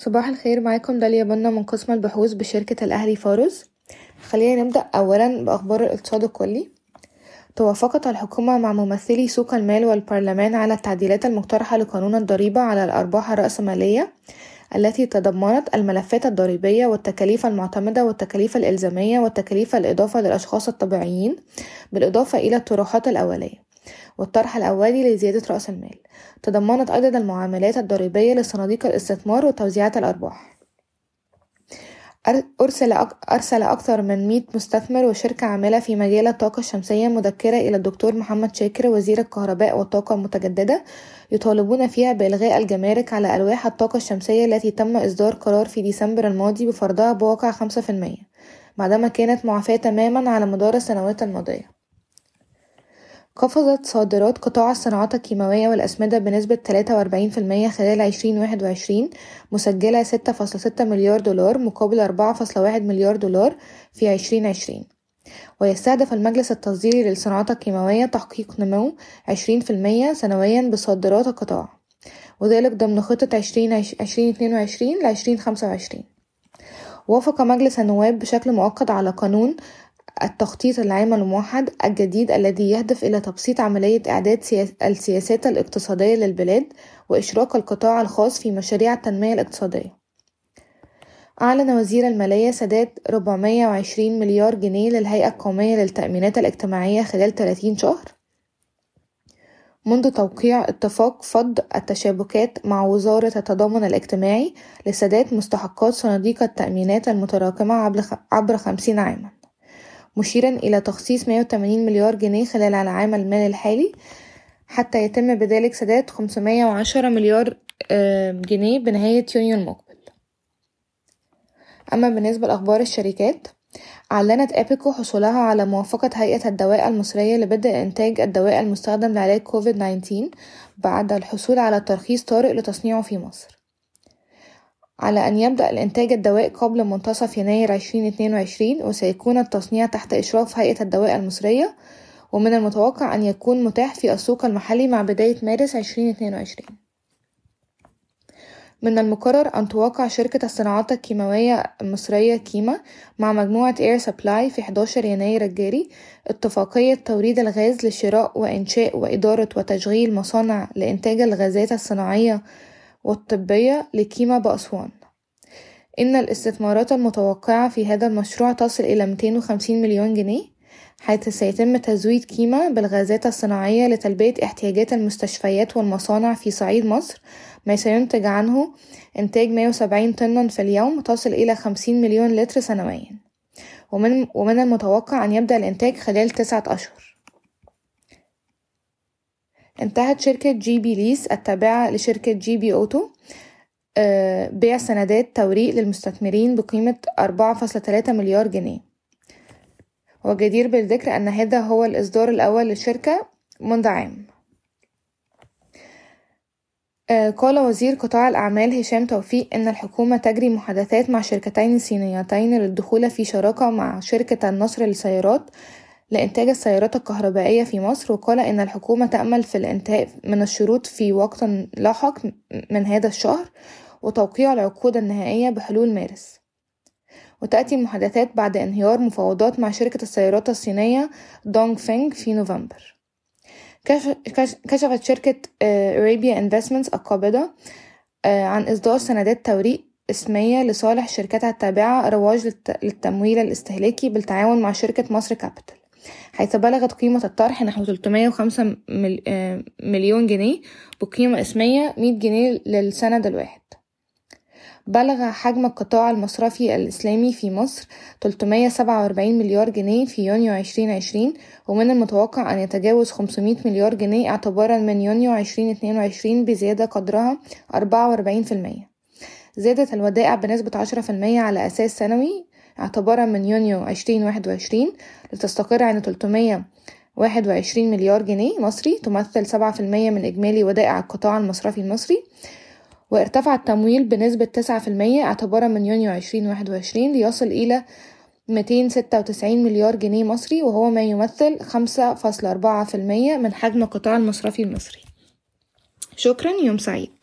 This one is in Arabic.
صباح الخير معاكم داليا بنا من قسم البحوث بشركة الأهلي فارس خلينا نبدأ أولا بأخبار الاقتصاد الكلي. توافقت الحكومة مع ممثلي سوق المال والبرلمان على التعديلات المقترحة لقانون الضريبة على الأرباح الرأسمالية التي تضمنت الملفات الضريبية والتكاليف المعتمدة والتكاليف الإلزامية والتكاليف الإضافة للأشخاص الطبيعيين بالإضافة إلى الطروحات الأولية. والطرح الأولي لزيادة رأس المال. تضمنت أيضا المعاملات الضريبية لصناديق الاستثمار وتوزيعات الأرباح. أرسل, أرسل أكثر من 100 مستثمر وشركة عاملة في مجال الطاقة الشمسية مذكرة إلى الدكتور محمد شاكر وزير الكهرباء والطاقة المتجددة يطالبون فيها بإلغاء الجمارك على ألواح الطاقة الشمسية التي تم إصدار قرار في ديسمبر الماضي بفرضها بواقع 5% بعدما كانت معفاة تماما على مدار السنوات الماضية. قفزت صادرات قطاع الصناعات الكيماوية والأسمدة بنسبة 43% خلال 2021 مسجلة 6.6 مليار دولار مقابل 4.1 مليار دولار في 2020 ويستهدف المجلس التصديري للصناعات الكيماوية تحقيق نمو 20% سنويا بصادرات القطاع وذلك ضمن خطة 2022 ل 2025 وافق مجلس النواب بشكل مؤقت على قانون التخطيط العام الموحد الجديد الذي يهدف إلى تبسيط عملية إعداد السياسات الاقتصادية للبلاد وإشراك القطاع الخاص في مشاريع التنمية الاقتصادية. أعلن وزير المالية سداد 420 مليار جنيه للهيئة القومية للتأمينات الاجتماعية خلال 30 شهر منذ توقيع اتفاق فض التشابكات مع وزارة التضامن الاجتماعي لسداد مستحقات صناديق التأمينات المتراكمة عبر 50 عامًا. مشيرا إلى تخصيص 180 مليار جنيه خلال العام المالي الحالي حتى يتم بذلك سداد 510 مليار جنيه بنهاية يونيو المقبل. أما بالنسبة لأخبار الشركات أعلنت أبيكو حصولها على موافقة هيئة الدواء المصرية لبدء إنتاج الدواء المستخدم لعلاج كوفيد 19 بعد الحصول على ترخيص طارئ لتصنيعه في مصر. على أن يبدأ الإنتاج الدواء قبل منتصف يناير 2022 وسيكون التصنيع تحت إشراف هيئة الدواء المصرية ومن المتوقع أن يكون متاح في السوق المحلي مع بداية مارس 2022 من المقرر أن توقع شركة الصناعات الكيماوية المصرية كيما مع مجموعة Air Supply في 11 يناير الجاري اتفاقية توريد الغاز لشراء وإنشاء وإدارة وتشغيل مصانع لإنتاج الغازات الصناعية والطبية لكيما بأسوان. إن الاستثمارات المتوقعة في هذا المشروع تصل إلى 250 مليون جنيه حيث سيتم تزويد كيما بالغازات الصناعية لتلبية احتياجات المستشفيات والمصانع في صعيد مصر. ما سينتج عنه إنتاج 170 طنا في اليوم تصل إلى 50 مليون لتر سنويا. ومن, ومن المتوقع أن يبدأ الإنتاج خلال تسعة أشهر. انتهت شركة GB Lease التابعة لشركة GB Auto بيع سندات توريق للمستثمرين بقيمة أربعة فاصلة تلاتة مليار جنيه. وجدير بالذكر أن هذا هو الإصدار الأول للشركة منذ عام. آه، قال وزير قطاع الأعمال هشام توفيق إن الحكومة تجري محادثات مع شركتين صينيتين للدخول في شراكة مع شركة النصر للسيارات لإنتاج السيارات الكهربائية في مصر وقال إن الحكومة تأمل في الانتهاء من الشروط في وقت لاحق من هذا الشهر وتوقيع العقود النهائية بحلول مارس. وتأتي المحادثات بعد انهيار مفاوضات مع شركة السيارات الصينية دونغ فينغ في نوفمبر. كشفت شركة Arabia Investments القابضة آه، عن إصدار سندات توريق اسمية لصالح شركتها التابعة رواج للتمويل الاستهلاكي بالتعاون مع شركة مصر كابيتال حيث بلغت قيمة الطرح نحو 305 آه، مليون جنيه بقيمة اسمية 100 جنيه للسند الواحد. بلغ حجم القطاع المصرفي الإسلامي في مصر 347 مليار جنيه في يونيو 2020 ومن المتوقع أن يتجاوز 500 مليار جنيه اعتبارا من يونيو 2022 بزيادة قدرها 44% زادت الودائع بنسبة 10% على أساس سنوي اعتبارا من يونيو 2021 لتستقر عند 321 مليار جنيه مصري تمثل 7% من إجمالي ودائع القطاع المصرفي المصري وارتفع التمويل بنسبة 9% اعتبارا من يونيو 2021 ليصل إلى 296 مليار جنيه مصري وهو ما يمثل 5.4% من حجم القطاع المصرفي المصري. شكرا يوم سعيد.